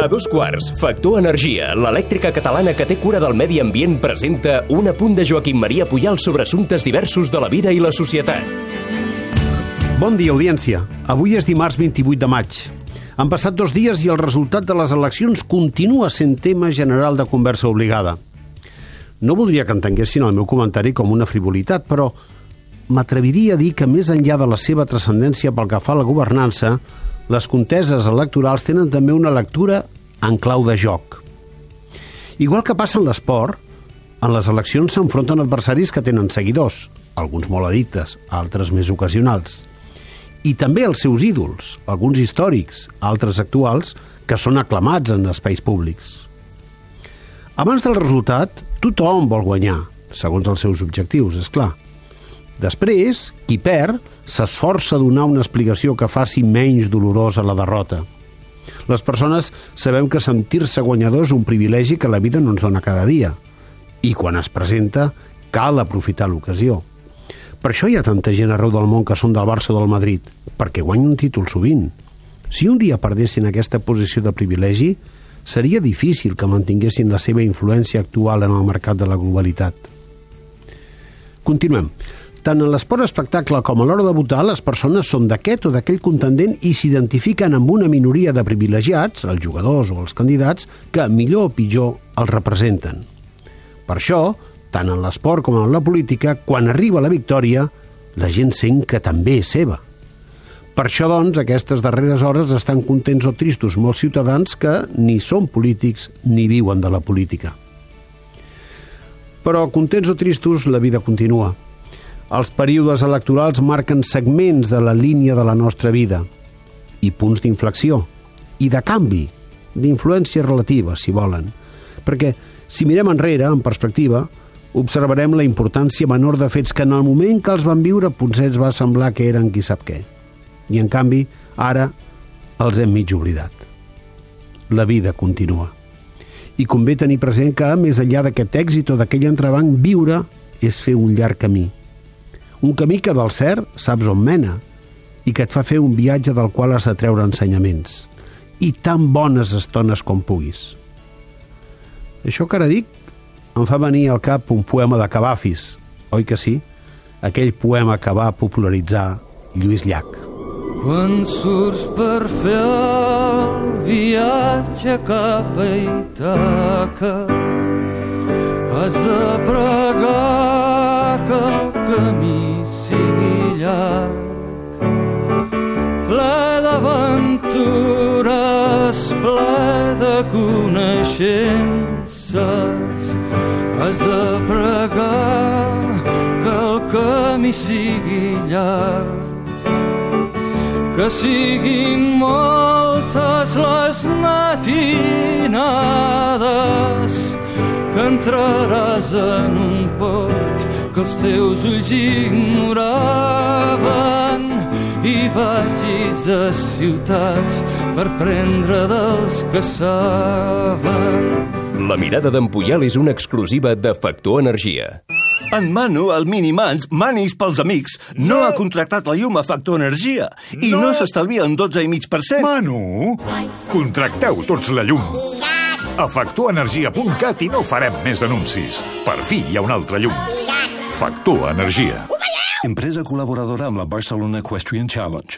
A dos quarts, Factor Energia, l'elèctrica catalana que té cura del medi ambient, presenta un apunt de Joaquim Maria Puyal sobre assumptes diversos de la vida i la societat. Bon dia, audiència. Avui és dimarts 28 de maig. Han passat dos dies i el resultat de les eleccions continua sent tema general de conversa obligada. No voldria que entenguessin el meu comentari com una frivolitat, però m'atreviria a dir que més enllà de la seva transcendència pel que fa a la governança, les conteses electorals tenen també una lectura en clau de joc. Igual que passa en l'esport, en les eleccions s'enfronten adversaris que tenen seguidors, alguns molt addictes, altres més ocasionals. I també els seus ídols, alguns històrics, altres actuals, que són aclamats en espais públics. Abans del resultat, tothom vol guanyar, segons els seus objectius, és clar. Després, qui perd s'esforça a donar una explicació que faci menys dolorosa la derrota. Les persones sabem que sentir-se guanyador és un privilegi que la vida no ens dona cada dia. I quan es presenta, cal aprofitar l'ocasió. Per això hi ha tanta gent arreu del món que són del Barça o del Madrid, perquè guanyen un títol sovint. Si un dia perdessin aquesta posició de privilegi, seria difícil que mantinguessin la seva influència actual en el mercat de la globalitat. Continuem. Tant en l'esport espectacle com a l'hora de votar, les persones són d'aquest o d'aquell contendent i s'identifiquen amb una minoria de privilegiats, els jugadors o els candidats, que millor o pitjor els representen. Per això, tant en l'esport com en la política, quan arriba la victòria, la gent sent que també és seva. Per això, doncs, aquestes darreres hores estan contents o tristos molts ciutadans que ni són polítics ni viuen de la política. Però, contents o tristos, la vida continua. Els períodes electorals marquen segments de la línia de la nostra vida i punts d'inflexió i de canvi, d'influència relativa, si volen. Perquè, si mirem enrere, en perspectiva, observarem la importància menor de fets que en el moment que els van viure potser ens va semblar que eren qui sap què. I, en canvi, ara els hem mig oblidat. La vida continua. I convé tenir present que, més enllà d'aquest èxit o d'aquell entrebanc, viure és fer un llarg camí – un camí que del cert saps on mena i que et fa fer un viatge del qual has de treure ensenyaments i tan bones estones com puguis. Això que ara dic em fa venir al cap un poema de Cavafis, oi que sí? Aquell poema que va popularitzar Lluís Llach. Quan surts per fer el viatge cap a Itaca has de camí sigui llarg ple d'aventures ple de coneixences. Has de pregar que el camí sigui llarg que siguin moltes les matinades que entraràs en un port que els teus ulls ignoraven i vagis a ciutats per prendre dels que saben. La mirada d'en Puyal és una exclusiva de Factor Energia. En Manu, el Minimans, Manis pels amics, no, no ha contractat la llum a Factor Energia i no, no s'estalvia un 12,5%. Manu, contracteu tots la llum. A factorenergia.cat i no farem més anuncis. Per fi hi ha una altra llum. Factor Energia. Empresa col·laboradora amb la Barcelona Equestrian Challenge.